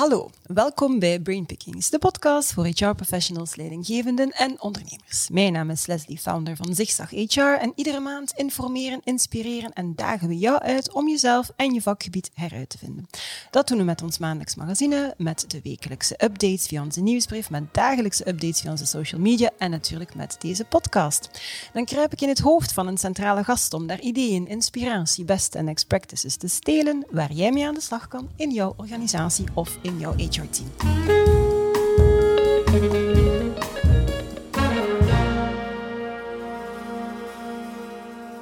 Hallo, welkom bij Brainpickings, de podcast voor HR-professionals, leidinggevenden en ondernemers. Mijn naam is Leslie, founder van Zigzag HR en iedere maand informeren, inspireren en dagen we jou uit om jezelf en je vakgebied heruit te vinden. Dat doen we met ons maandelijks magazine, met de wekelijkse updates via onze nieuwsbrief, met dagelijkse updates via onze social media en natuurlijk met deze podcast. Dan kruip ik in het hoofd van een centrale gast om daar ideeën, inspiratie, best en ex practices te stelen waar jij mee aan de slag kan in jouw organisatie of in jouw HR-team.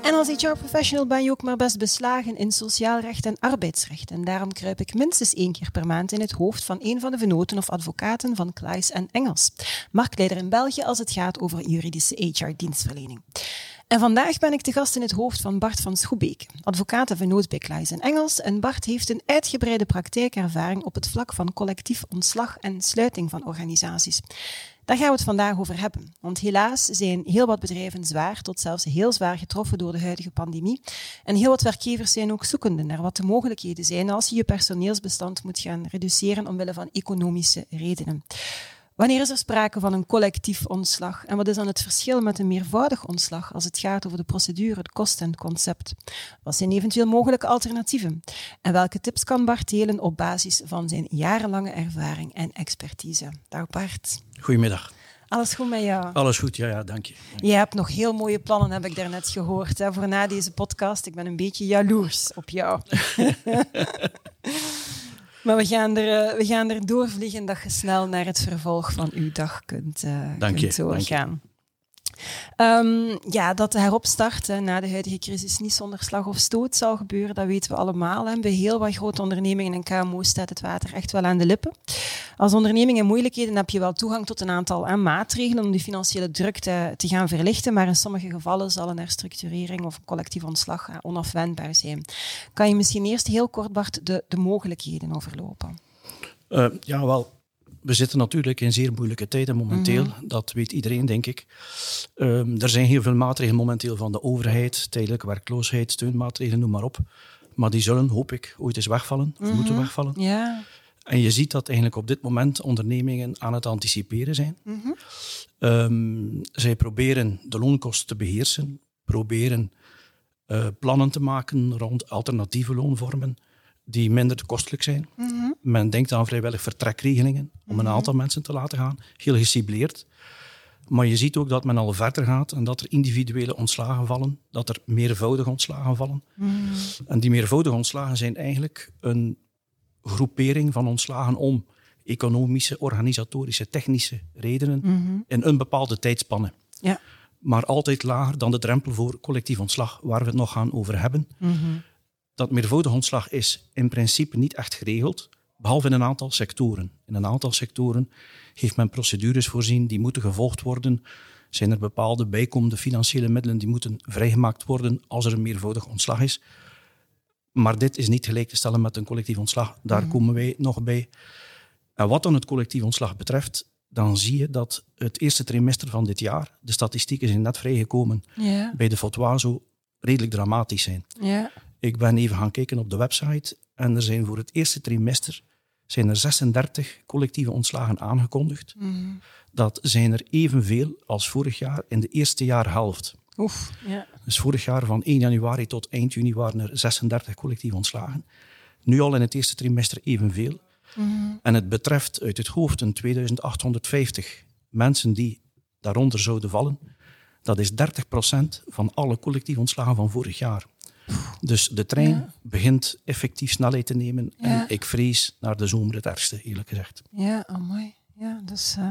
En als HR-professional ben je ook maar best beslagen in sociaal recht en arbeidsrecht. En daarom kruip ik minstens één keer per maand in het hoofd van een van de venoten of advocaten van Klaes en Engels, marktleider in België als het gaat over juridische HR-dienstverlening. En vandaag ben ik de gast in het hoofd van Bart van Schoebeek, advocaat bij Klaes en Engels. En Bart heeft een uitgebreide praktijkervaring op het vlak van collectief ontslag en sluiting van organisaties. Daar gaan we het vandaag over hebben. Want helaas zijn heel wat bedrijven zwaar tot zelfs heel zwaar getroffen door de huidige pandemie. En heel wat werkgevers zijn ook zoekende naar wat de mogelijkheden zijn als je je personeelsbestand moet gaan reduceren omwille van economische redenen. Wanneer is er sprake van een collectief ontslag? En wat is dan het verschil met een meervoudig ontslag als het gaat over de procedure, het kost en het concept? Wat zijn eventueel mogelijke alternatieven? En welke tips kan Bart delen op basis van zijn jarenlange ervaring en expertise? Dag Bart. Goedemiddag. Alles goed met jou? Alles goed, ja, ja dank je. Je hebt nog heel mooie plannen, heb ik daarnet gehoord, hè, voor na deze podcast. Ik ben een beetje jaloers op jou. Maar we gaan, er, we gaan er doorvliegen dat je snel naar het vervolg van uw dag kunt, uh, dank kunt je, doorgaan. Um, ja, dat de heropstart na de huidige crisis niet zonder slag of stoot zal gebeuren, dat weten we allemaal. En bij heel wat grote ondernemingen en KMO's staat het water echt wel aan de lippen. Als onderneming in moeilijkheden heb je wel toegang tot een aantal aan maatregelen om die financiële druk te, gaan verlichten, maar in sommige gevallen zal een herstructurering of een collectief ontslag onafwendbaar zijn. Kan je misschien eerst heel kort, Bart, de, de mogelijkheden overlopen? Uh, ja, wel we zitten natuurlijk in zeer moeilijke tijden momenteel. Dat weet iedereen, denk ik. Um, er zijn heel veel maatregelen momenteel van de overheid. Tijdelijke werkloosheid, steunmaatregelen, noem maar op. Maar die zullen, hoop ik, ooit eens wegvallen. Of moeten wegvallen. Ja. En je ziet dat eigenlijk op dit moment ondernemingen aan het anticiperen zijn. um, zij proberen de loonkosten te beheersen. Proberen uh, plannen te maken rond alternatieve loonvormen die minder kostelijk zijn. Mhm. Men denkt aan vrijwillig vertrekregelingen om een aantal mensen te laten gaan, heel gecibleerd. Maar je ziet ook dat men al verder gaat en dat er individuele ontslagen vallen, dat er meervoudige ontslagen vallen. Mhm. En die meervoudige ontslagen zijn eigenlijk een groepering van ontslagen om economische, organisatorische, technische redenen Mhm. in een bepaalde tijdspanne. Ja. Maar altijd lager dan de drempel voor collectief ontslag, waar we het nog gaan over hebben Mhm. Dat meervoudig ontslag is in principe niet echt geregeld, behalve in een aantal sectoren. In een aantal sectoren heeft men procedures voorzien die moeten gevolgd worden. Zijn er bepaalde bijkomende financiële middelen die moeten vrijgemaakt worden als er een meervoudig ontslag is. Maar dit is niet gelijk te stellen met een collectief ontslag. Daar komen wij nog bij. En wat dan het collectief ontslag betreft, dan zie je dat het eerste trimester van dit jaar, de statistieken zijn net vrijgekomen bij de Fotwazo, redelijk dramatisch zijn. Ja. Ik ben even gaan kijken op de website en er zijn voor het eerste trimester zijn er 36 collectieve ontslagen aangekondigd. Mhm. Dat zijn er evenveel als vorig jaar in de eerste jaarhelft. Oef. Ja. Dus vorig jaar van 1 januari tot eind juni waren er 36 collectieve ontslagen. Nu al in het eerste trimester evenveel. En het betreft uit het hoofd een 2850 mensen die daaronder zouden vallen. Dat is 30% van alle collectieve ontslagen van vorig jaar. Dus de trein Ja. begint effectief snelheid te nemen. Ja. En ik vrees naar de zomer het ergste, eerlijk gezegd. Ja, oh mooi. Ja, is eh,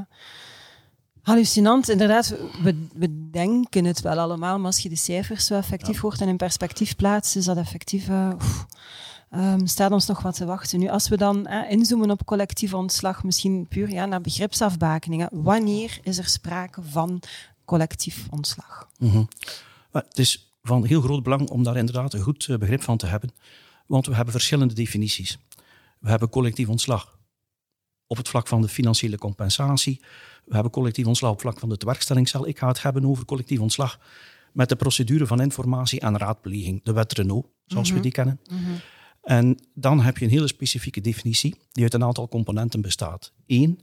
hallucinant. Inderdaad, we, we denken het wel allemaal, maar als je de cijfers zo effectief hoort en in perspectief plaatst, is dat effectief... eh, ehm, staat ons nog wat te wachten. Nu, als we dan eh, inzoomen op collectief ontslag, misschien puur ja, naar begripsafbakeningen, wanneer is er sprake van collectief ontslag? Mhm. Het is van heel groot belang om daar inderdaad een goed eh, begrip van te hebben. Want we hebben verschillende definities. We hebben collectief ontslag op het vlak van de financiële compensatie. We hebben collectief ontslag op het vlak van de tewerkstellingscel. Ik ga het hebben over collectief ontslag met de procedure van informatie en raadpleging, de wet Renault, zoals we die kennen. En dan heb je een hele specifieke definitie die uit een aantal componenten bestaat. Eén,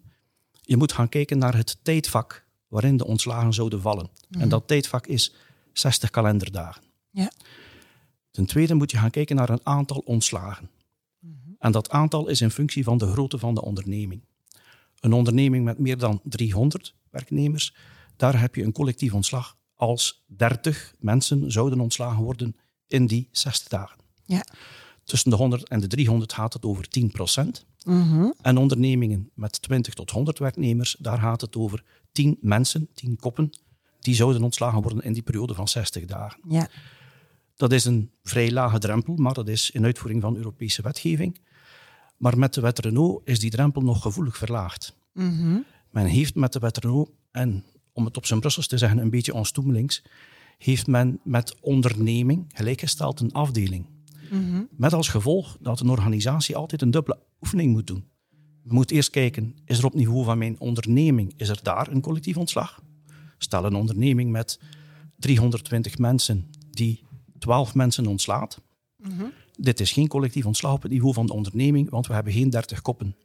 je moet gaan kijken naar het tijdvak waarin de ontslagen zouden vallen. En dat tijdvak is 60 kalenderdagen. Ja. Ten tweede moet je gaan kijken naar een aantal ontslagen. En dat aantal is in functie van de grootte van de onderneming. Een onderneming met meer dan 300 werknemers, daar heb je een collectief ontslag als 30 mensen zouden ontslagen worden in die 60 dagen. Ja. Tussen de 100 en de 300 gaat het over 10 procent. Mhm. En ondernemingen met 20 tot 100 werknemers, daar gaat het over 10 mensen, 10 koppen, die zouden ontslagen worden in die periode van 60 dagen. Ja. Dat is een vrij lage drempel, maar dat is in uitvoering van Europese wetgeving. Maar met de wet Renault is die drempel nog gevoelig verlaagd. Mhm. Men heeft met de wet Renault, en om het op zijn Brussels te zeggen, een beetje onstoemelings, heeft men met onderneming gelijkgesteld een afdeling. Mhm. Met als gevolg dat een organisatie altijd een dubbele oefening moet doen. We moeten eerst kijken, is er op niveau van mijn onderneming, is er daar een collectief ontslag? Stel een onderneming met 320 mensen die 12 mensen ontslaat. Dit is geen collectief ontslag op het niveau van de onderneming, want we hebben geen 30 koppen.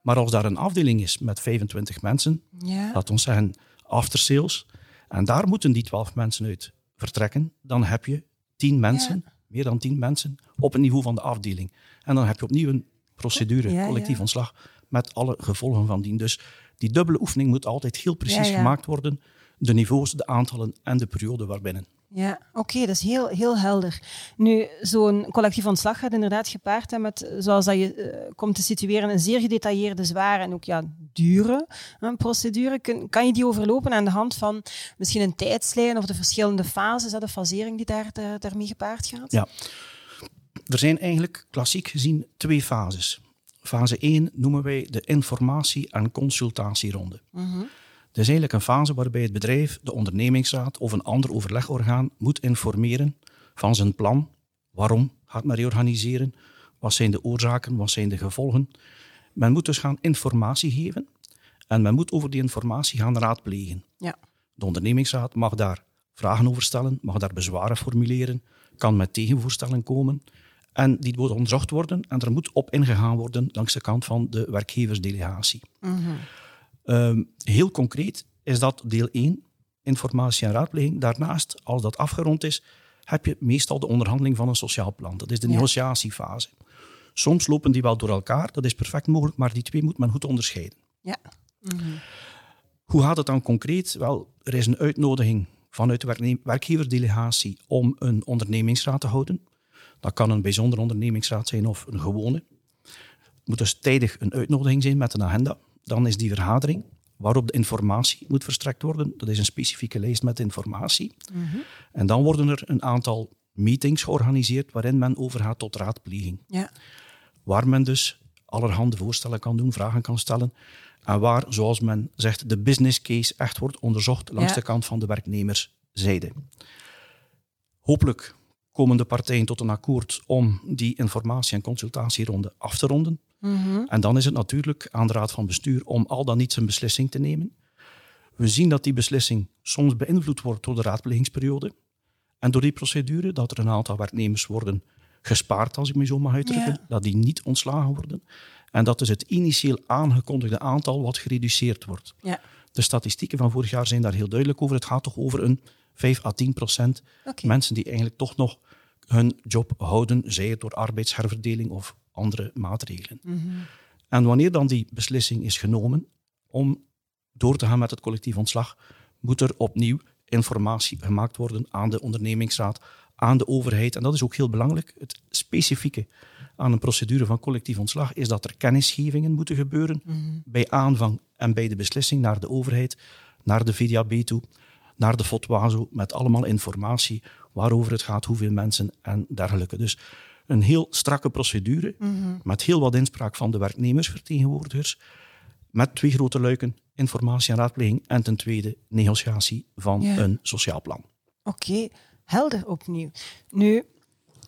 Maar als daar een afdeling is met 25 mensen, Ja. laat ons zeggen after sales, en daar moeten die 12 mensen uit vertrekken, dan heb je 10 mensen, meer dan 10 mensen, op het niveau van de afdeling. En dan heb je opnieuw een procedure, collectief ontslag, met alle gevolgen van dien. Dus die dubbele oefening moet altijd heel precies Ja, ja. gemaakt worden. De niveaus, de aantallen en de periode waarbinnen. Ja, oké, dat is heel, heel helder. Nu, zo'n collectief ontslag gaat inderdaad gepaard hè, met, zoals dat je eh, komt te situeren, een zeer gedetailleerde, zware en ook ja, dure hè, procedure. Kun, kan je die overlopen aan de hand van misschien een tijdslijn of de verschillende fases, hè, de fasering die daar, de- daarmee gepaard gaat? Ja. Er zijn eigenlijk klassiek gezien twee fases. Fase 1 noemen wij de informatie- en consultatieronde. Dat is eigenlijk een fase waarbij het bedrijf, de ondernemingsraad of een ander overlegorgaan moet informeren van zijn plan. Waarom gaat men reorganiseren? Wat zijn de oorzaken? Wat zijn de gevolgen? Men moet dus gaan informatie geven en men moet over die informatie gaan raadplegen. Ja. De ondernemingsraad mag daar vragen over stellen, mag daar bezwaren formuleren, kan met tegenvoorstellen komen. En die moet onderzocht worden en er moet op ingegaan worden langs de kant van de werkgeversdelegatie. Ehm, heel concreet is dat deel 1, informatie en raadpleging. Daarnaast, als dat afgerond is, heb je meestal de onderhandeling van een sociaal plan. Dat is de Ja. negociatiefase. Soms lopen die wel door elkaar, dat is perfect mogelijk, maar die twee moet men goed onderscheiden. Ja. Hoe gaat het dan concreet? Wel, er is een uitnodiging vanuit de werkgeverdelegatie om een ondernemingsraad te houden. Dat kan een bijzonder ondernemingsraad zijn of een gewone. Het moet dus tijdig een uitnodiging zijn met een agenda. Dan is die vergadering waarop de informatie moet verstrekt worden. Dat is een specifieke lijst met informatie. En dan worden er een aantal meetings georganiseerd waarin men overgaat tot raadpleging Ja. waar men dus allerhande voorstellen kan doen, vragen kan stellen. En waar, zoals men zegt, de business case echt wordt onderzocht langs Ja. de kant van de werknemerszijde. Hopelijk komen de partijen tot een akkoord om die informatie- en consultatieronde af te ronden. En dan is het natuurlijk aan de raad van bestuur om al dan niet zijn beslissing te nemen. We zien dat die beslissing soms beïnvloed wordt door de raadplegingsperiode. En door die procedure dat er een aantal werknemers worden gespaard, als ik me zo mag uitdrukken, Ja. dat die niet ontslagen worden. En dat dus het initieel aangekondigde aantal wat gereduceerd wordt. Ja. De statistieken van vorig jaar zijn daar heel duidelijk over. Het gaat toch over een 5 à 10 procent mensen die eigenlijk toch nog hun job houden, zij het door arbeidsherverdeling of andere maatregelen. En wanneer dan die beslissing is genomen om door te gaan met het collectief ontslag, moet er opnieuw informatie gemaakt worden aan de ondernemingsraad, aan de overheid. En dat is ook heel belangrijk. Het specifieke aan een procedure van collectief ontslag is dat er kennisgevingen moeten gebeuren bij aanvang en bij de beslissing naar de overheid, naar de VDAB toe, naar de FOTWAZO, met allemaal informatie waarover het gaat, hoeveel mensen en dergelijke. Dus een heel strakke procedure met heel wat inspraak van de werknemersvertegenwoordigers, met twee grote luiken, informatie en raadpleging en ten tweede negociatie van een sociaal plan. Oké, helder opnieuw. Nu,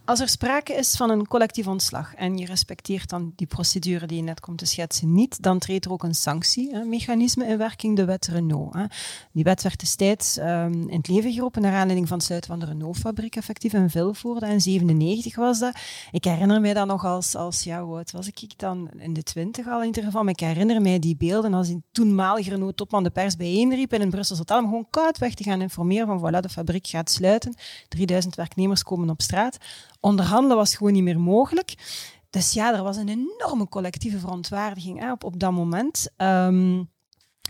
als er sprake is van een collectief ontslag en je respecteert dan die procedure die je net komt te schetsen niet, dan treedt er ook een sanctiemechanisme in werking, de wet Renault. Hè. Die wet werd destijds um, in het leven geroepen naar aanleiding van het sluiten van de Renault-fabriek, effectief in Vilvoorde. In 97 was dat. Ik herinner mij dat nog als, als ja, wat was ik dan in de twintig al in ieder geval, maar ik herinner mij die beelden als die toenmalige Renault-topman de pers bijeenriep in een Brussels hotel om gewoon koud weg te gaan informeren van voilà, de fabriek gaat sluiten, 3000 werknemers komen op straat onderhandelen was gewoon niet meer mogelijk. Dus ja, er was een enorme collectieve verontwaardiging hè, op, op dat moment. Ehm,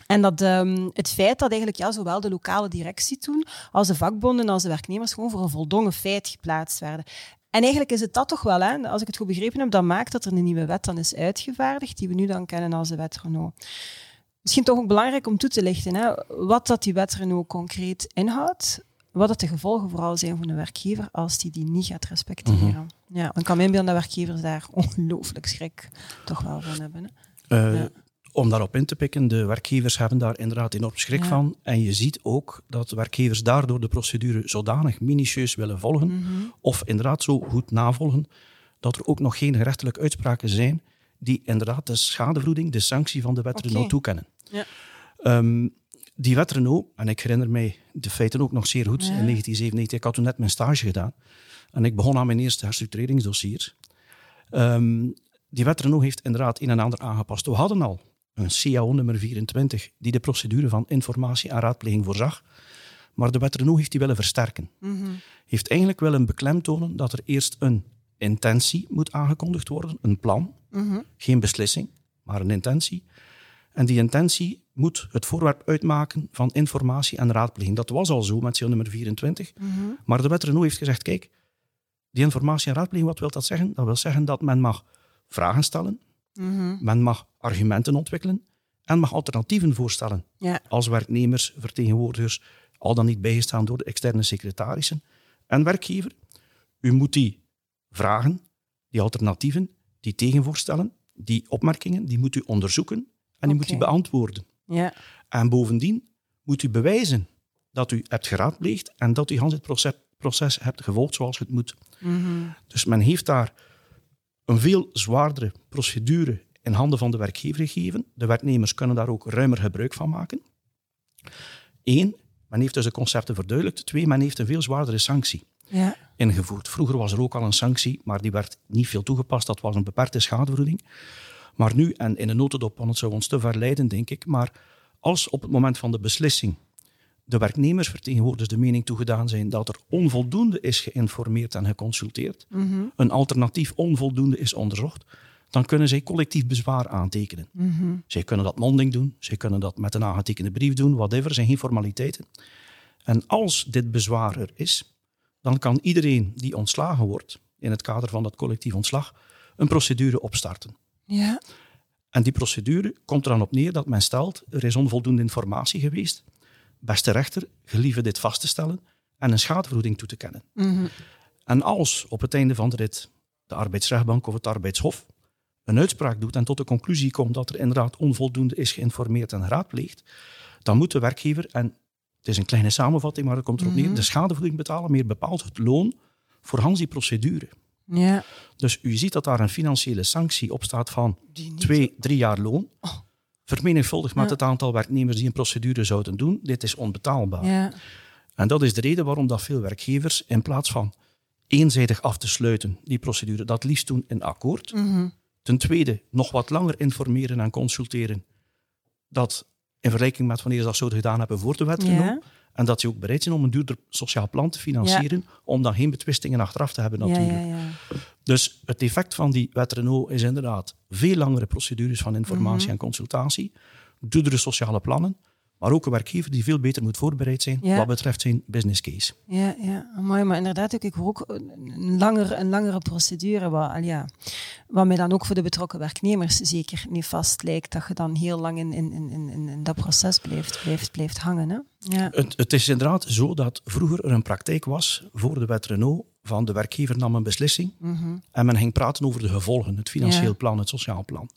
en dat um, het feit dat eigenlijk ja, zowel de lokale directie toen als de vakbonden als de werknemers gewoon voor een voldongen feit geplaatst werden. En eigenlijk is het dat toch wel, hè, als ik het goed begrepen heb, dat maakt dat er een nieuwe wet dan is uitgevaardigd, die we nu dan kennen als de wet Renault. Misschien toch ook belangrijk om toe te lichten hè, wat dat die wet Renault concreet inhoudt wat het de gevolgen vooral zijn voor de werkgever als die die niet gaat respecteren. Mhm. Ja, ik kan me inbeelden dat werkgevers daar ongelooflijk schrik toch wel van hebben. Hè? Uh, Om daarop in te pikken, de werkgevers hebben daar inderdaad enorm schrik van. En je ziet ook dat werkgevers daardoor de procedure zodanig minutieus willen volgen, mhm. of inderdaad zo goed navolgen, dat er ook nog geen gerechtelijke uitspraken zijn die inderdaad de schadevergoeding, de sanctie van de wet okay. Renault toekennen. Ja. Um, die wet Renault, en ik herinner mij de feiten ook nog zeer goed, in 1997, ik had toen net mijn stage gedaan en ik begon aan mijn eerste herstructureringsdossier. Um, die wet Renault heeft inderdaad een en ander aangepast. We hadden al een CAO nummer 24 die de procedure van informatie en raadpleging voorzag, maar de wet Renault heeft die willen versterken. Mm Heeft eigenlijk willen beklemtonen dat er eerst een intentie moet aangekondigd worden, een plan, mhm. geen beslissing, maar een intentie. En die intentie moet het voorwerp uitmaken van informatie en raadpleging. Dat was al zo met CO nummer 24. Mhm. Maar de wet Renault heeft gezegd, kijk, die informatie en raadpleging, wat wil dat zeggen? Dat wil zeggen dat men mag vragen stellen, mhm. men mag argumenten ontwikkelen en mag alternatieven voorstellen. Als werknemers, vertegenwoordigers, al dan niet bijgestaan door de externe secretarissen en werkgever. U moet die vragen, die alternatieven, die tegenvoorstellen, die opmerkingen, die moet u onderzoeken en die moet u beantwoorden. Ja. En bovendien moet u bewijzen dat u hebt geraadpleegd en dat u het proces, proces hebt gevolgd zoals het moet. Mhm. Dus men heeft daar een veel zwaardere procedure in handen van de werkgever gegeven. De werknemers kunnen daar ook ruimer gebruik van maken. Eén, men heeft dus de concepten verduidelijkt. Twee, men heeft een veel zwaardere sanctie ja. ingevoerd. Vroeger was er ook al een sanctie, maar die werd niet veel toegepast. Dat was een beperkte schadevergoeding. Maar nu, en in een notendop, want het zou ons te verleiden, denk ik, maar als op het moment van de beslissing de werknemersvertegenwoordigers de mening toegedaan zijn dat er onvoldoende is geïnformeerd en geconsulteerd, mhm. een alternatief onvoldoende is onderzocht, dan kunnen zij collectief bezwaar aantekenen. Mm Zij kunnen dat monding doen, zij kunnen dat met een aangetekende brief doen, whatever, zijn geen formaliteiten. En als dit bezwaar er is, dan kan iedereen die ontslagen wordt in het kader van dat collectief ontslag een procedure opstarten. Ja. En die procedure komt er dan op neer dat men stelt, er is onvoldoende informatie geweest. Beste rechter, gelieve dit vast te stellen en een schadevergoeding toe te kennen. Mhm. En als op het einde van de rit de arbeidsrechtbank of het arbeidshof een uitspraak doet en tot de conclusie komt dat er inderdaad onvoldoende is geïnformeerd en geraadpleegd, dan moet de werkgever, en het is een kleine samenvatting, maar het komt erop neer, mhm. de schadevergoeding betalen, meer bepaald het loon voor Hans die procedure. Ja. Dus u ziet dat daar een financiële sanctie op staat van twee, drie jaar loon. Oh. Vermenigvuldigd met het aantal werknemers die een procedure zouden doen. Dit is onbetaalbaar. Ja. En dat is de reden waarom dat veel werkgevers in plaats van eenzijdig af te sluiten, die procedure, dat liefst doen in akkoord. Mhm. Ten tweede, nog wat langer informeren en consulteren. Dat in vergelijking met wanneer ze dat zouden gedaan hebben voor de wet genomen. En dat ze ook bereid zijn om een duurder sociaal plan te financieren, om dan geen betwistingen achteraf te hebben natuurlijk. Ja, dus het effect van die wet Renault is inderdaad veel langere procedures van informatie mhm. en consultatie, duurdere sociale plannen, maar ook een werkgever die veel beter moet voorbereid zijn wat betreft zijn business case. Ja, ja. mooi. Maar inderdaad, ik hoor ook een langere, een langere procedure, wat, ja, wat mij dan ook voor de betrokken werknemers zeker niet vast lijkt, dat je dan heel lang in, in, in, in, in dat proces blijft, blijft, blijft hangen. Hè? Ja. Het, het is inderdaad zo dat vroeger er een praktijk was voor de wet Renault van de werkgever nam een beslissing mhm. en men ging praten over de gevolgen, het financieel plan, het sociaal plan.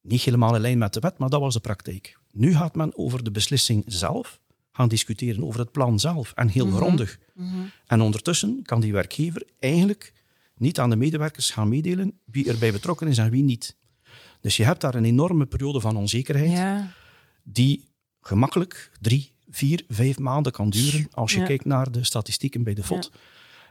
Niet helemaal in lijn met de wet, maar dat was de praktijk. Nu gaat men over de beslissing zelf gaan discussieren, over het plan zelf en heel mhm. grondig. Mhm. En ondertussen kan die werkgever eigenlijk niet aan de medewerkers gaan meedelen wie erbij betrokken is en wie niet. Dus je hebt daar een enorme periode van onzekerheid Ja. die gemakkelijk drie, vier, vijf maanden kan duren als je Ja. kijkt naar de statistieken bij de FOD.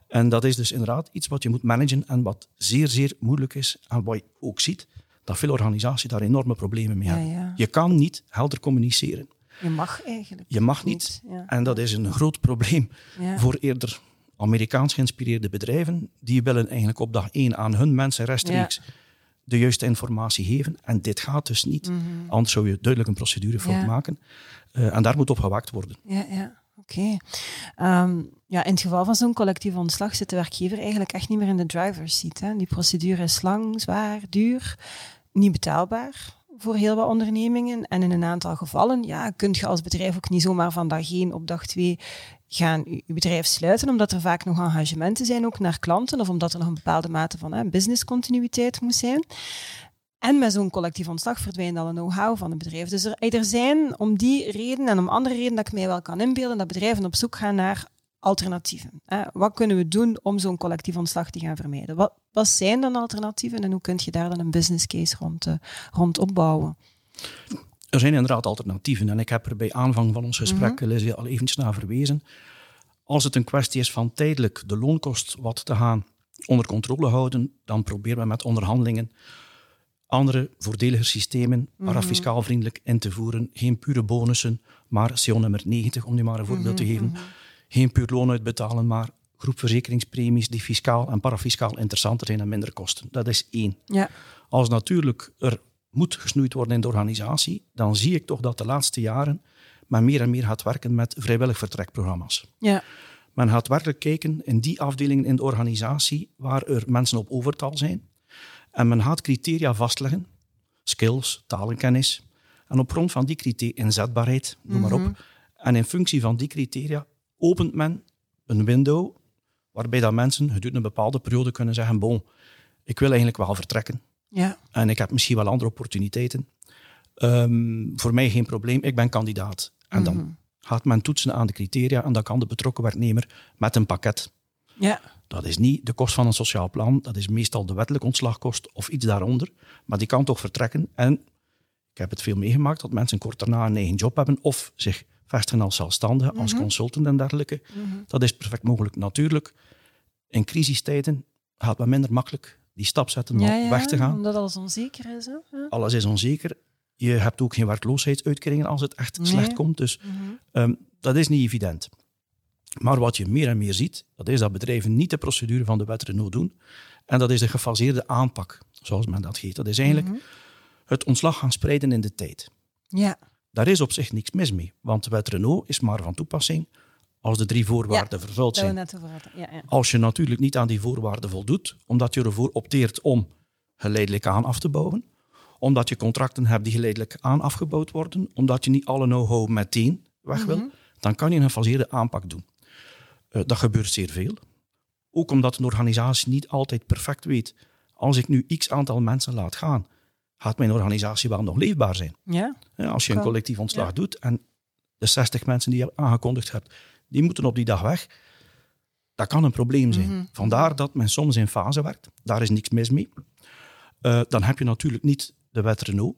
En dat is dus inderdaad iets wat je moet managen en wat zeer, zeer moeilijk is. En wat je ook ziet, dat veel organisaties daar enorme problemen mee hebben. ja. Je kan niet helder communiceren. Je mag eigenlijk. Je mag niet. En dat is een groot probleem voor eerder Amerikaans geïnspireerde bedrijven. Die willen eigenlijk op dag één aan hun mensen rechtstreeks de juiste informatie geven. En dit gaat dus niet. Anders zou je duidelijk een procedure voor Mhm. Maken. Eh, en daar moet op gewaakt worden. Ja, ja. Oké. Ehm, ja, in het geval van zo'n collectief ontslag zit de werkgever eigenlijk echt niet meer in de driver's seat. Hè. Die procedure is lang, zwaar, duur, niet betaalbaar voor heel wat ondernemingen. En in een aantal gevallen ja, kun je als bedrijf ook niet zomaar van dag één op dag twee gaan je je bedrijf sluiten, omdat er vaak nog engagementen zijn ook naar klanten of omdat er nog een bepaalde mate van hè, businesscontinuïteit moet zijn. En met zo'n collectief ontslag verdwijnt al een know-how van het bedrijf. Dus er, er zijn om die reden en om andere redenen dat ik mij wel kan inbeelden, dat bedrijven op zoek gaan naar alternatieven. Hè. Wat kunnen we doen om zo'n collectief ontslag te gaan vermijden? Wat, wat zijn dan alternatieven en hoe kun je daar dan een business case rond, eh, rond opbouwen? Er zijn inderdaad alternatieven. En ik heb er bij aanvang van ons gesprek Mhm. Lizzie, al eventjes naar verwezen. Als het een kwestie is van tijdelijk de loonkost wat te gaan onder controle houden, dan proberen we met onderhandelingen andere voordeliger systemen, maar fiscaal vriendelijk in te voeren. Geen pure bonussen, maar CO nummer 90, om nu maar een voorbeeld te geven. Geen puur loon uitbetalen, maar groepverzekeringspremies die fiscaal en parafiscaal interessanter zijn en minder kosten. Dat is één. Ja, Als natuurlijk er moet gesnoeid worden in de organisatie, dan zie ik toch dat de laatste jaren men meer en meer gaat werken met vrijwillig vertrekprogramma's. ja, Men gaat werkelijk kijken in die afdelingen in de organisatie waar er mensen op overtal zijn. En men gaat criteria vastleggen, skills, talenkennis. En op grond van die criteria, inzetbaarheid, noem maar op. En in functie van die criteria opent men een window waarbij dat mensen gedurende een bepaalde periode kunnen zeggen, bon, ik wil eigenlijk wel vertrekken. ja, En ik heb misschien wel andere opportuniteiten. Ehm, voor mij geen probleem, ik ben kandidaat. En dan gaat men toetsen aan de criteria en dan kan de betrokken werknemer met een pakket. ja, Dat is niet de kost van een sociaal plan, dat is meestal de wettelijke ontslagkost of iets daaronder. Maar die kan toch vertrekken. En ik heb het veel meegemaakt dat mensen kort daarna een eigen job hebben of zich vestigen als zelfstandige, als consultant en dergelijke. Dat is perfect mogelijk. Natuurlijk, in crisistijden gaat men minder makkelijk die stap zetten om ja, ja, weg te gaan. omdat alles onzeker is. Hè? Ja. Alles is onzeker. Je hebt ook geen werkloosheidsuitkeringen als het echt Nee. slecht komt. Dus ehm, dat is niet evident. Maar wat je meer en meer ziet, dat is dat bedrijven niet de procedure van de wet Renault doen. En dat is de gefaseerde aanpak, zoals men dat geeft. Dat is eigenlijk het ontslag gaan spreiden in de tijd. Ja, Daar is op zich niks mis mee, want de wet Renault is maar van toepassing als de drie voorwaarden vervuld dat we zijn. net. Ja, ja. Als je natuurlijk niet aan die voorwaarden voldoet, omdat je ervoor opteert om geleidelijk aan af te bouwen, omdat je contracten hebt die geleidelijk aan afgebouwd worden, omdat je niet alle know-how meteen weg wil, dan kan je een gefaseerde aanpak doen. Eh, dat gebeurt zeer veel. Ook omdat een organisatie niet altijd perfect weet, als ik nu x aantal mensen laat gaan, gaat mijn organisatie wel nog leefbaar zijn. ja. Ja, als je een collectief ontslag Ja. doet en de 60 mensen die je aangekondigd hebt, die moeten op die dag weg, dat kan een probleem zijn. Mhm. Vandaar dat men soms in fase werkt. Daar is niks mis mee. Eh, dan heb je natuurlijk niet de wet Renault,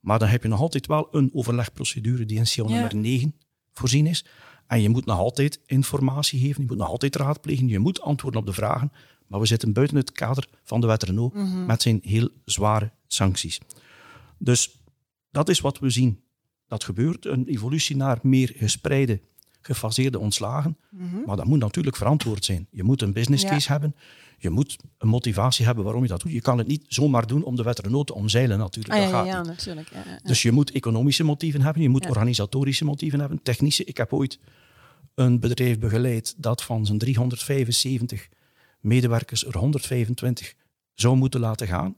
maar dan heb je nog altijd wel een overlegprocedure die in Ja. nummer 9 voorzien is. En je moet nog altijd informatie geven, je moet nog altijd raadplegen, je moet antwoorden op de vragen. Maar we zitten buiten het kader van de wet Renault Mhm. met zijn heel zware sancties. Dus dat is wat we zien. Dat gebeurt, een evolutie naar meer gespreide, gefaseerde ontslagen. Maar dat moet natuurlijk verantwoord zijn. Je moet een business Mhm. Ja. case hebben. Je moet een motivatie hebben waarom je dat doet. Je kan het niet zomaar doen om de wet Renault te omzeilen natuurlijk. Ah, dat ja, gaat ja, niet. natuurlijk. Dus je moet economische motieven hebben, je moet organisatorische motieven hebben, technische. Ik heb ooit een bedrijf begeleid dat van zijn 375 medewerkers er 125 zou moeten laten gaan.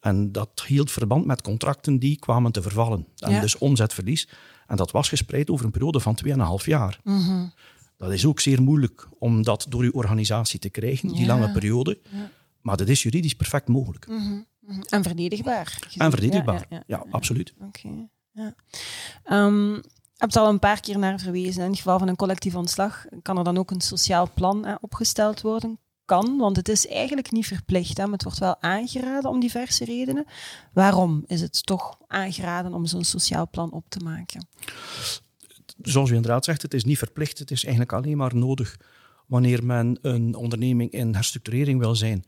En dat hield verband met contracten die kwamen te vervallen. En Ja. dus omzetverlies. En dat was gespreid over een periode van 2,5 jaar. Mhm. Dat is ook zeer moeilijk om dat door uw organisatie te krijgen, die Ja. lange periode. Maar dat is juridisch perfect mogelijk. Mhm. En verdedigbaar. gezien. En verdedigbaar. Ja, ja, Ja, ja. absoluut. Oké. Ja. Ehm, je hebt al een paar keer naar verwezen. In het geval van een collectief ontslag kan er dan ook een sociaal plan opgesteld worden. Kan, want het is eigenlijk niet verplicht. Hè, maar het wordt wel aangeraden om diverse redenen. Waarom is het toch aangeraden om zo'n sociaal plan op te maken? Zoals u inderdaad zegt, het is niet verplicht. Het is eigenlijk alleen maar nodig wanneer men een onderneming in herstructurering wil zijn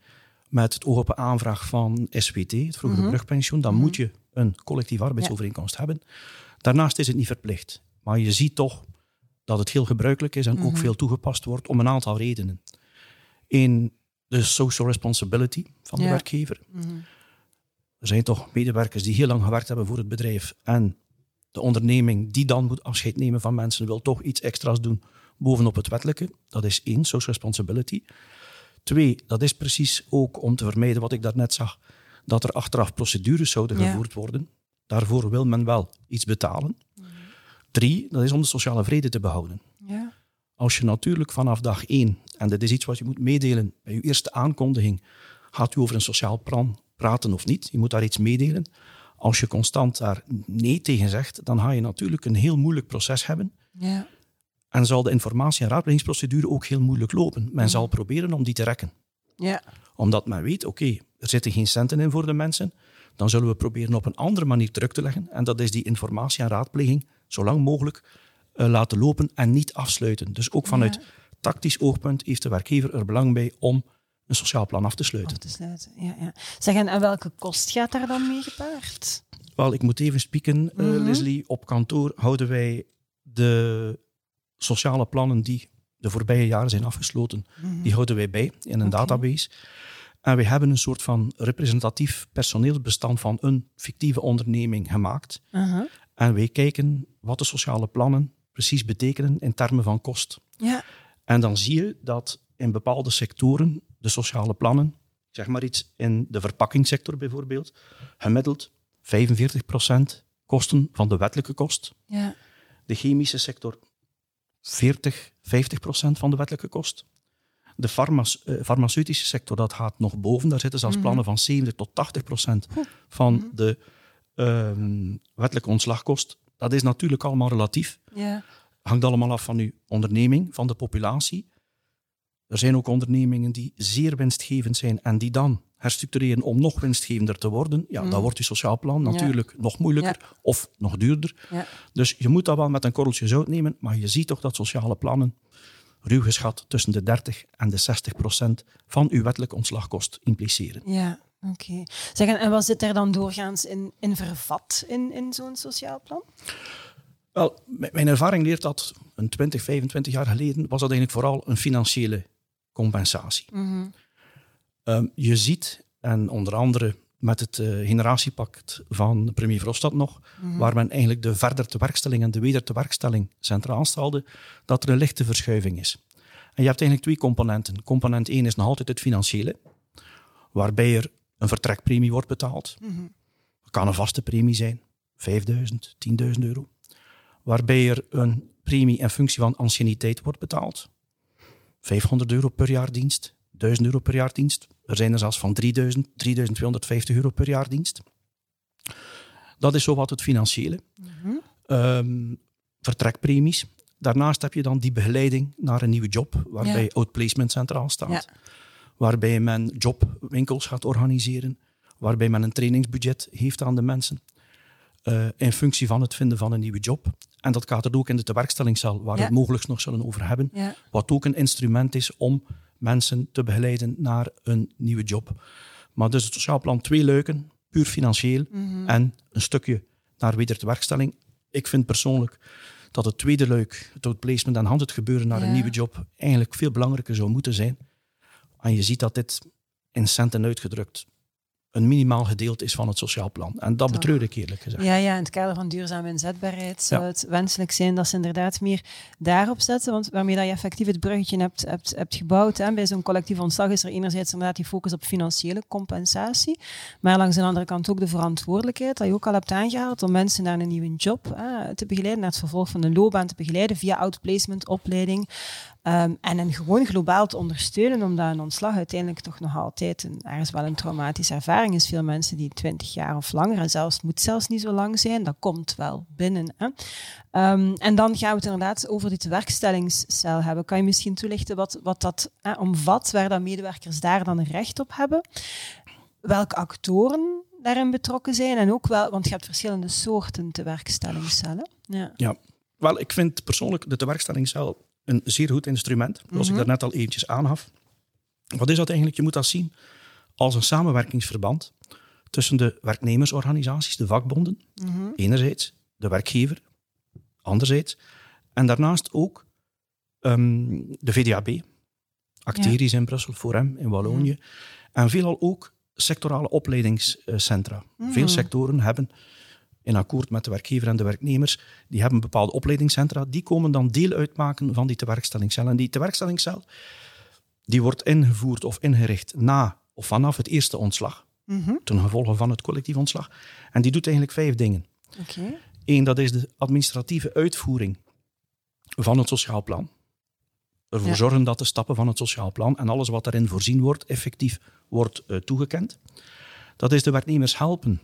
met het oog op een aanvraag van SWT, het vroegere mm brugpensioen, dan moet je een collectieve arbeidsovereenkomst hebben. Daarnaast is het niet verplicht. Maar je ziet toch dat het heel gebruikelijk is en ook mhm. veel toegepast wordt om een aantal redenen. Eén, de social responsibility van de werkgever. Mhm. Er zijn toch medewerkers die heel lang gewerkt hebben voor het bedrijf en de onderneming die dan moet afscheid nemen van mensen wil toch iets extra's doen bovenop het wettelijke. Dat is één, social responsibility. Twee, dat is precies ook om te vermijden wat ik daarnet zag, dat er achteraf procedures zouden gevoerd worden. Daarvoor wil men wel iets betalen. Drie, dat is om de sociale vrede te behouden. Als je natuurlijk vanaf dag één, en dat is iets wat je moet meedelen bij je eerste aankondiging, gaat u over een sociaal plan praten of niet? Je moet daar iets meedelen. Als je constant daar nee tegen zegt, dan ga je natuurlijk een heel moeilijk proces hebben. Ja. En zal de informatie- en raadplegingsprocedure ook heel moeilijk lopen. Men zal proberen om die te rekken. Ja. Omdat men weet, oké, er zitten geen centen in voor de mensen. Dan zullen we proberen op een andere manier terug te leggen. En dat is die informatie- en raadpleging zo lang mogelijk uh, laten lopen en niet afsluiten. Dus ook vanuit tactisch oogpunt heeft de werkgever er belang bij om een sociaal plan af te sluiten. Af te sluiten, ja. ja. Zeg, en welke kost gaat daar dan mee gepaard? Wel, ik moet even spieken, uh, Leslie. Op kantoor houden wij de sociale plannen die de voorbije jaren zijn afgesloten, mhm. die houden wij bij in een database. En we hebben een soort van representatief personeelsbestand van een fictieve onderneming gemaakt. En wij kijken wat de sociale plannen precies betekenen in termen van kost. Ja. En dan zie je dat in bepaalde sectoren de sociale plannen, zeg maar iets in de verpakkingssector bijvoorbeeld, gemiddeld 45% kosten van de wettelijke kost. Ja. De chemische sector 40, 50 procent van de wettelijke kost. De farmace uh, farmaceutische sector dat gaat nog boven. Daar zitten zelfs mhm. plannen van 70 tot 80 procent van mhm. de uh, wettelijke ontslagkost. Dat is natuurlijk allemaal relatief. Ja. Hangt allemaal af van uw onderneming, van de populatie. Er zijn ook ondernemingen die zeer winstgevend zijn en die dan herstructureren om nog winstgevender te worden, ja, dan mm. wordt je sociaal plan natuurlijk nog moeilijker of nog duurder. Dus je moet dat wel met een korreltje zout nemen, maar je ziet toch dat sociale plannen ruw geschat tussen de 30 en de 60 procent van uw wettelijke ontslagkost impliceren. Ja, oké. Okay. En wat zit er dan doorgaans in, in vervat in, in zo'n sociaal plan? Wel, mijn ervaring leert dat een 20, 25 jaar geleden was dat eigenlijk vooral een financiële compensatie. Mm Ehm, je ziet, en onder andere met het uh, generatiepact van premier Verhofstadt nog, mhm. waar men eigenlijk de verder tewerkstelling en de weder tewerkstelling centraal stelde, dat er een lichte verschuiving is. En je hebt eigenlijk twee componenten. Component 1 is nog altijd het financiële, waarbij er een vertrekpremie wordt betaald. Mm Dat kan een vaste premie zijn, 5000, 10.000 euro. Waarbij er een premie in functie van anciëniteit wordt betaald. 500 euro per jaar dienst, 1000 euro per jaar dienst. Er zijn er zelfs van 3000, 3250 euro per jaar dienst. Dat is zowat het financiële. Mm vertrekpremies. Daarnaast heb je dan die begeleiding naar een nieuwe job, waarbij outplacement centraal staat. Waarbij men jobwinkels gaat organiseren, waarbij men een trainingsbudget heeft aan de mensen. Uh, in functie van het vinden van een nieuwe job. En dat gaat er ook in de tewerkstellingscel, waar we het mogelijk nog zullen over hebben. Wat ook een instrument is om mensen te begeleiden naar een nieuwe job. Maar dus het sociaal plan twee leuken, puur financieel mhm. en een stukje naar wedertewerkstelling. Ik vind persoonlijk dat het tweede leuk, het outplacement en hand het gebeuren naar een nieuwe job, eigenlijk veel belangrijker zou moeten zijn. En je ziet dat dit in centen uitgedrukt een minimaal gedeelte is van het sociaal plan. En dat betreur ik eerlijk gezegd. Ja, ja, in het kader van duurzame inzetbaarheid zou het wenselijk zijn dat ze inderdaad meer daarop zetten. Want waarmee dat je effectief het bruggetje hebt, hebt, hebt gebouwd. Hè. Bij zo'n collectief ontslag is er enerzijds inderdaad die focus op financiële compensatie. Maar langs de andere kant ook de verantwoordelijkheid, dat je ook al hebt aangehaald, om mensen naar een nieuwe job hè, te begeleiden, naar het vervolg van de loopbaan te begeleiden via outplacement, opleiding. Um, en hen gewoon globaal te ondersteunen, omdat een ontslag uiteindelijk toch nog altijd een, ergens wel een traumatische ervaring is. Veel mensen die 20 jaar of langer, en zelfs moet zelfs niet zo lang zijn, dat komt wel binnen. Hè. Um, en dan gaan we het inderdaad over dit werkstellingscel hebben. Kan je misschien toelichten wat, wat dat hè, omvat, waar dan medewerkers daar dan recht op hebben? Welke actoren daarin betrokken zijn en ook wel, want je hebt verschillende soorten tewerkstellingscellen. Ja. ja, wel, ik vind persoonlijk de tewerkstellingscel een zeer goed instrument, zoals ik mhm. daarnet al eventjes aangaf. Wat is dat eigenlijk? Je moet dat zien als een samenwerkingsverband tussen de werknemersorganisaties, de vakbonden, mhm. enerzijds, de werkgever, anderzijds, en daarnaast ook ehm, de VDAB, Acteris in Brussel, Forem in Wallonië, mhm. en veelal ook sectorale opleidingscentra. Veel sectoren hebben in akkoord met de werkgever en de werknemers, die hebben bepaalde opleidingscentra, die komen dan deel uitmaken van die tewerkstellingscel. En die tewerkstellingscel die wordt ingevoerd of ingericht na of vanaf het eerste ontslag, mm ten gevolge van het collectief ontslag. En die doet eigenlijk vijf dingen. Eén, dat is de administratieve uitvoering van het sociaal plan. Ervoor zorgen dat de stappen van het sociaal plan en alles wat daarin voorzien wordt, effectief wordt uh, toegekend. Dat is de werknemers helpen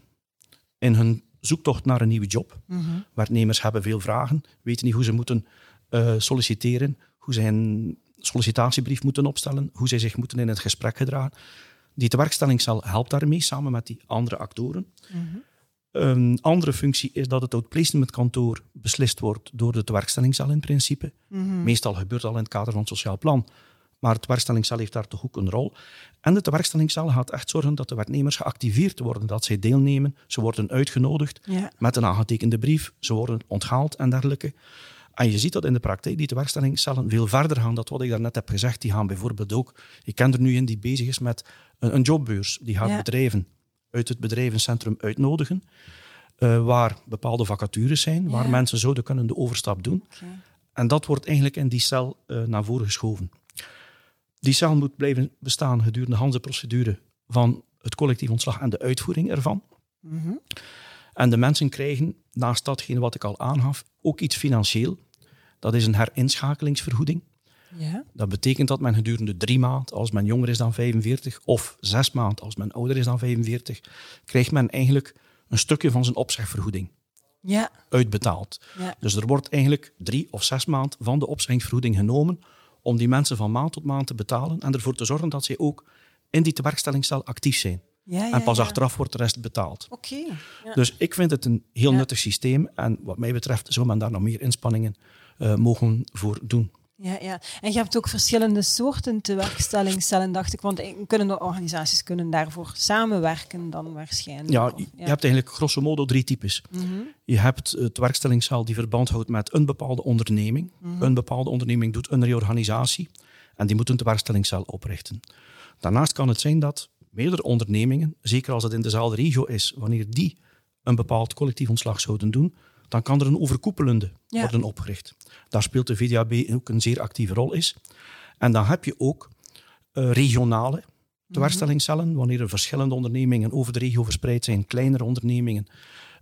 in hun zoektocht naar een nieuwe job. Mm Werknemers hebben veel vragen, weten niet hoe ze moeten uh, solliciteren, hoe ze een sollicitatiebrief moeten opstellen, hoe zij zich moeten in het gesprek gedragen. Die tewerkstellingscel helpt daarmee, samen met die andere actoren. Mm Een andere functie is dat het outplacement kantoor beslist wordt door de tewerkstellingscel in principe. Mhm. Meestal gebeurt dat al in het kader van het sociaal plan. Maar de tewerkstellingscel heeft daar toch ook een rol. En de tewerkstellingscel gaat echt zorgen dat de werknemers geactiveerd worden, dat zij deelnemen. Ze worden uitgenodigd met een aangetekende brief, ze worden onthaald en dergelijke. En je ziet dat in de praktijk die tewerkstellingscellen veel verder gaan dan wat ik daarnet heb gezegd. Die gaan bijvoorbeeld ook, je kent er nu in die bezig is met een, een jobbeurs. Die gaat bedrijven uit het bedrijvencentrum uitnodigen, uh, waar bepaalde vacatures zijn, waar mensen zouden kunnen de overstap doen. En dat wordt eigenlijk in die cel uh, naar voren geschoven. Die cel moet blijven bestaan gedurende de procedure van het collectief ontslag en de uitvoering ervan. Mhm. En de mensen krijgen, naast datgene wat ik al aangaf, ook iets financieel. Dat is een herinschakelingsvergoeding. Ja. Dat betekent dat men gedurende drie maanden, als men jonger is dan 45, of zes maanden, als men ouder is dan 45, krijgt men eigenlijk een stukje van zijn opzegvergoeding ja. uitbetaald. Ja. Dus er wordt eigenlijk drie of zes maanden van de opzegvergoeding genomen om die mensen van maand tot maand te betalen en ervoor te zorgen dat zij ook in die tewerkstellingscel actief zijn. Ja, ja, en pas achteraf wordt de rest betaald. Oké. Dus ik vind het een heel nuttig systeem. En wat mij betreft zou men daar nog meer inspanningen uh, mogen voor doen. Ja, ja, en je hebt ook verschillende soorten tewerkstellingscellen, dacht ik. Want kunnen de organisaties kunnen daarvoor samenwerken dan waarschijnlijk? Ja, je hebt eigenlijk grosso modo drie types. Mhm. Je hebt het werkstellingscel die verband houdt met een bepaalde onderneming. Mhm. Een bepaalde onderneming doet een reorganisatie en die moet een tewerkstellingscel oprichten. Daarnaast kan het zijn dat meerdere ondernemingen, zeker als het in dezelfde regio is, wanneer die een bepaald collectief ontslag zouden doen, dan kan er een overkoepelende worden opgericht. Daar speelt de VDAB ook een zeer actieve rol is. En dan heb je ook uh, regionale tewerkstellingscellen, wanneer er verschillende ondernemingen over de regio verspreid zijn, kleinere ondernemingen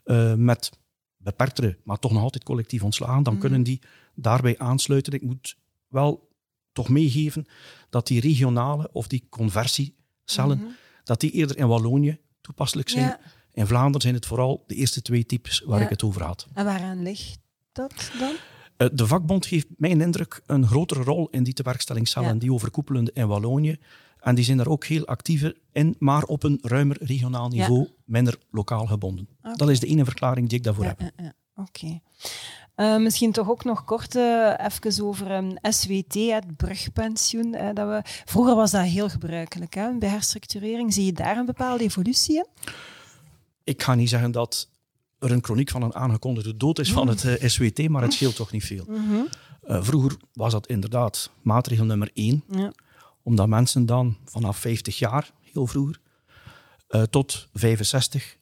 uh, met beperktere, maar toch nog altijd collectief ontslagen, dan mhm. kunnen die daarbij aansluiten. Ik moet wel toch meegeven dat die regionale of die conversiecellen, mhm. dat die eerder in Wallonië toepasselijk zijn. In Vlaanderen zijn het vooral de eerste twee types waar ik het over had. En waaraan ligt dat dan? Eh, de vakbond geeft mijn indruk een grotere rol in die tewerkstellingscellen, ja. die overkoepelende in Wallonië. En die zijn daar ook heel actiever in, maar op een ruimer regionaal niveau, minder lokaal gebonden. Dat is de ene verklaring die ik daarvoor heb. Oké. Uh, misschien toch ook nog kort uh, even over um, SWT, het brugpensioen. Uh, dat we, vroeger was dat heel gebruikelijk hè, bij herstructurering. Zie je daar een bepaalde evolutie in? Ik ga niet zeggen dat er een chroniek van een aangekondigde dood is van het uh, eh, SWT, maar het scheelt toch niet veel. Mhm. Eh, vroeger was dat inderdaad maatregel nummer één, ja. omdat mensen dan vanaf 50 jaar, heel vroeger, uh, tot 65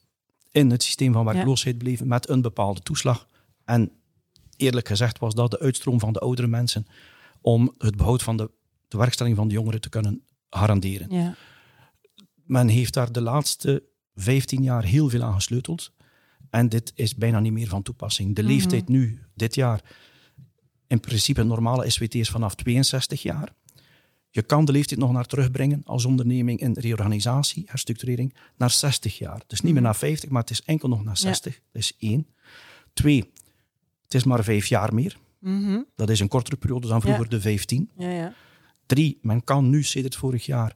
in het systeem van werkloosheid bleven met een bepaalde toeslag. En eerlijk gezegd was dat de uitstroom van de oudere mensen om het behoud van de, de werkstelling van de jongeren te kunnen garanderen. Ja. Men heeft daar de laatste 15 jaar heel veel aan gesleuteld. En dit is bijna niet meer van toepassing. De leeftijd mhm. nu, dit jaar, In principe, normale SWT is vanaf 62 jaar. Je kan de leeftijd nog naar terugbrengen als onderneming in reorganisatie, herstructurering, naar 60 jaar. Dus niet meer naar 50, maar het is enkel nog naar 60. Dat is één. Twee, het is maar vijf jaar meer. Mhm. Dat is een kortere periode dan vroeger de 15. Ja, ja. Drie, men kan nu, sinds vorig jaar,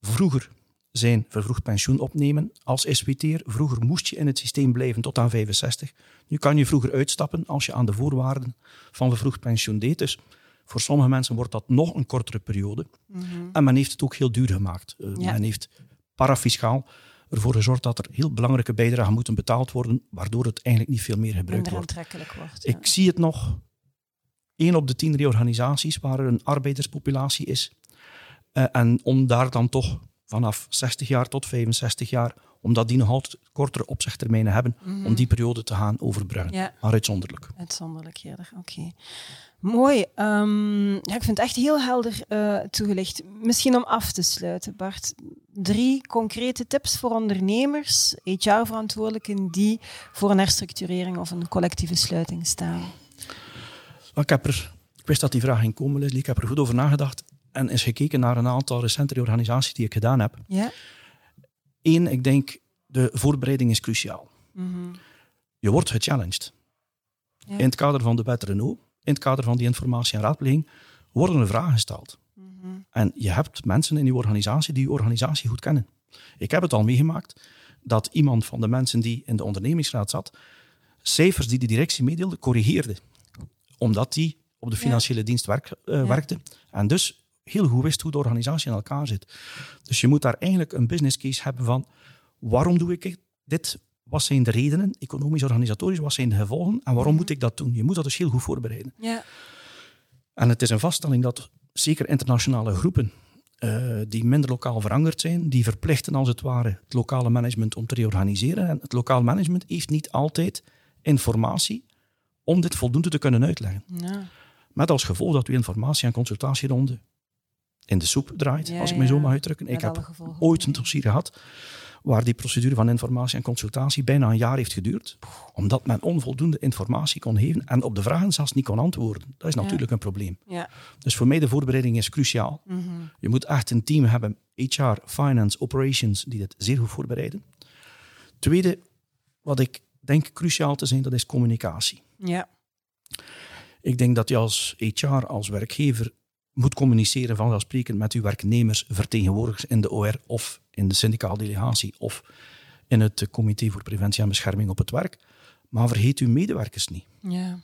vroeger zijn vervroegd pensioen opnemen als SWT'er. Vroeger moest je in het systeem blijven tot aan 65. Nu kan je vroeger uitstappen als je aan de voorwaarden van vervroegd pensioen deed. Dus voor sommige mensen wordt dat nog een kortere periode. En men heeft het ook heel duur gemaakt. Uh, Ja. Men heeft parafiscaal ervoor gezorgd dat er heel belangrijke bijdragen moeten betaald worden, waardoor het eigenlijk niet veel meer gebruikt wordt. wordt. ja. Ik zie het nog. één op de tien reorganisaties waar er een arbeiders,populatie is. Eh, en om daar dan toch vanaf 60 jaar tot 65 jaar, omdat die nog altijd kortere opzegtermijnen hebben, om die periode te gaan overbruggen. Ja. Maar uitzonderlijk. Uitzonderlijk eerder, oké. Mooi. Ehm, ja, ik vind het echt heel helder eh, toegelicht. Misschien om af te sluiten, Bart. Drie concrete tips voor ondernemers, HR-verantwoordelijken, die voor een herstructurering of een collectieve sluiting staan. Ik, heb er, ik wist dat die vraag ging komen, Leslie. Ik heb er goed over nagedacht en eens gekeken naar een aantal recente reorganisaties die ik gedaan heb. Ja? Eén, ik denk, de voorbereiding is cruciaal. Mhm. Je wordt gechallenged. Ja. In het kader van de wet Renault, in het kader van die informatie en raadpleging, worden er vragen gesteld. Mhm. En je hebt mensen in je organisatie die je organisatie goed kennen. Ik heb het al meegemaakt dat iemand van de mensen die in de ondernemingsraad zat, cijfers die de directie meedeelde, corrigeerde. Omdat die op de Ja. financiële dienst werk, eh, Ja. werkte. En dus heel goed wist hoe de organisatie in elkaar zit. Dus je moet daar eigenlijk een business case hebben van waarom doe ik dit? Wat zijn de redenen, economisch, organisatorisch, wat zijn de gevolgen en waarom moet ik dat doen? Je moet dat dus heel goed voorbereiden. Ja. En het is een vaststelling dat zeker internationale groepen eh, die minder lokaal verankerd zijn, die verplichten als het ware het lokale management om te reorganiseren. En het lokaal management heeft niet altijd informatie om dit voldoende te kunnen uitleggen. Ja. Met als gevolg dat uw informatie- en consultatieronde in de soep draait, Ja, als ik me zo mag uitdrukken. Met ik heb ooit een dossier gehad waar die procedure van informatie en consultatie bijna een jaar heeft geduurd, omdat men onvoldoende informatie kon geven en op de vragen zelfs niet kon antwoorden. Dat is Ja. natuurlijk een probleem. Ja. Dus voor mij de voorbereiding is cruciaal. Mhm. Je moet echt een team hebben, HR, finance, operations, die dit zeer goed voorbereiden. Tweede, wat ik denk cruciaal te zijn, dat is communicatie. Ja. Ik denk dat je als HR, als werkgever, moet communiceren vanzelfsprekend met uw werknemers, vertegenwoordigers in de OR of in de syndicaal delegatie of in het comité voor preventie en bescherming op het werk. Maar vergeet uw medewerkers niet. Ja.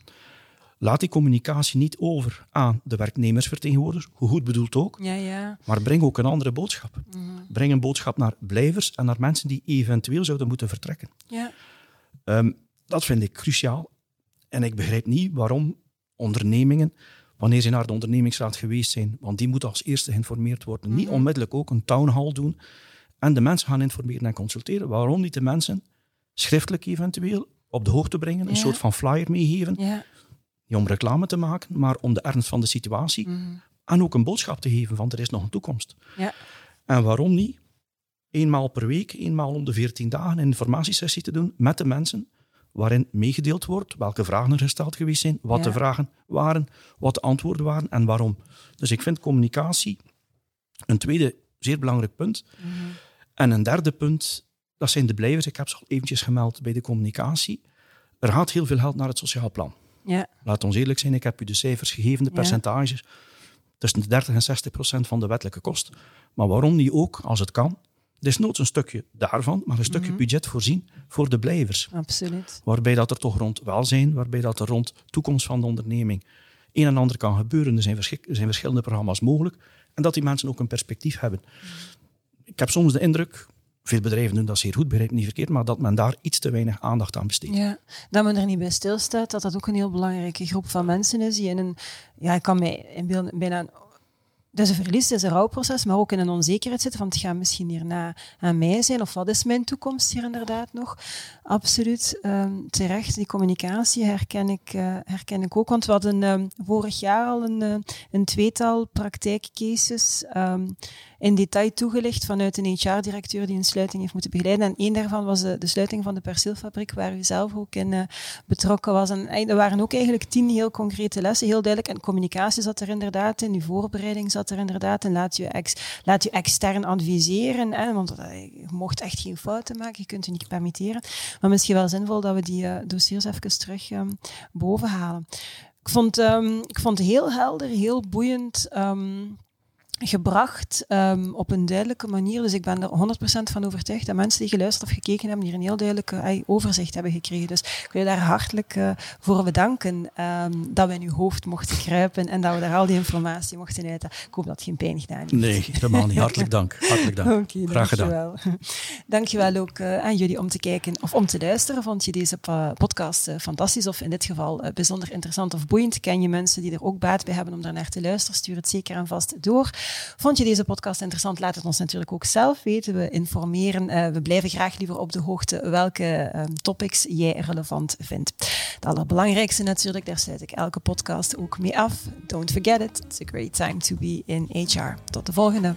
Laat die communicatie niet over aan de werknemersvertegenwoordigers, hoe goed bedoeld ook, Ja, ja. maar breng ook een andere boodschap. Mhm. Breng een boodschap naar blijvers en naar mensen die eventueel zouden moeten vertrekken. Ja. Ehm, dat vind ik cruciaal. En ik begrijp niet waarom ondernemingen, wanneer ze naar de ondernemingsraad geweest zijn, want die moet als eerste geïnformeerd worden, niet onmiddellijk ook een town hall doen en de mensen gaan informeren en consulteren. Waarom niet de mensen schriftelijk eventueel op de hoogte brengen, een soort van flyer meegeven, Ja. niet om reclame te maken, maar om de ernst van de situatie Mhm. en ook een boodschap te geven van er is nog een toekomst. Ja. En waarom niet eenmaal per week, eenmaal om de 14 dagen een informatiesessie te doen met de mensen, waarin meegedeeld wordt welke vragen er gesteld geweest zijn, wat Ja. de vragen waren, wat de antwoorden waren en waarom. Dus ik vind communicatie een tweede zeer belangrijk punt. Mhm. En een derde punt, dat zijn de blijvers. Ik heb ze al eventjes gemeld bij de communicatie. Er gaat heel veel geld naar het sociaal plan. Ja. Laat ons eerlijk zijn, ik heb u de cijfers gegeven, de Ja. percentages. Tussen de 30 en 60 procent van de wettelijke kost. Maar waarom niet ook, als het kan, desnoods een stukje daarvan, maar een stukje Mhm. budget voorzien voor de blijvers. Absoluut. Waarbij dat er toch rond welzijn, waarbij dat er rond toekomst van de onderneming een en ander kan gebeuren. Er zijn, er verschillende programma's mogelijk. En dat die mensen ook een perspectief hebben. Ik heb soms de indruk, veel bedrijven doen dat zeer goed, begrijp niet verkeerd, maar dat men daar iets te weinig aandacht aan besteedt. Ja, dat men er niet bij stilstaat, dat dat ook een heel belangrijke groep van mensen is die in een, ja, ik kan mij inbeelden, bijna een dat een verlies, dat is een rouwproces, maar ook in een onzekerheid zitten van het gaat misschien hierna aan mij zijn of wat is mijn toekomst hier inderdaad nog. Absoluut um, terecht, die communicatie herken ik, uh, herken ik ook, want we hadden um, vorig jaar al een, uh, een tweetal praktijkcases um, in detail toegelicht vanuit een HR-directeur die een sluiting heeft moeten begeleiden. En één daarvan was de, sluiting van de perceelfabriek, waar u zelf ook in uh, betrokken was. En er waren ook eigenlijk tien heel concrete lessen, heel duidelijk. En communicatie zat er inderdaad in, uw voorbereiding zat er inderdaad in. Laat je, ex, laat je extern adviseren, hè, want uh, je mocht echt geen fouten maken, je kunt je niet permitteren. Maar misschien wel zinvol dat we die uh, dossiers even terug um, boven halen. Ik vond, um, ik vond het heel helder, heel boeiend. Um, gebracht um, op een duidelijke manier. Dus ik ben er 100% van overtuigd dat mensen die geluisterd of gekeken hebben hier een heel duidelijke uh, overzicht hebben gekregen. Dus ik wil je daar hartelijk uh, voor bedanken um, dat we in uw hoofd mochten kruipen en dat we daar al die informatie mochten uiten. Ik hoop dat het geen pijn gedaan heeft. Nee, helemaal niet. Hartelijk dank. Hartelijk dank. Okay, Graag dankjewel. gedaan. Dankjewel ook uh, aan jullie om te kijken of om te luisteren. Vond je deze podcast fantastisch of in dit geval bijzonder interessant of boeiend? Ken je mensen die er ook baat bij hebben om daar naar te luisteren? Stuur het zeker en vast door. Vond je deze podcast interessant? Laat het ons natuurlijk ook zelf weten. We informeren. Uh, we blijven graag liever op de hoogte welke um, topics jij relevant vindt. Het allerbelangrijkste natuurlijk, daar sluit ik elke podcast ook mee af. Don't forget it. It's a great time to be in HR. Tot de volgende.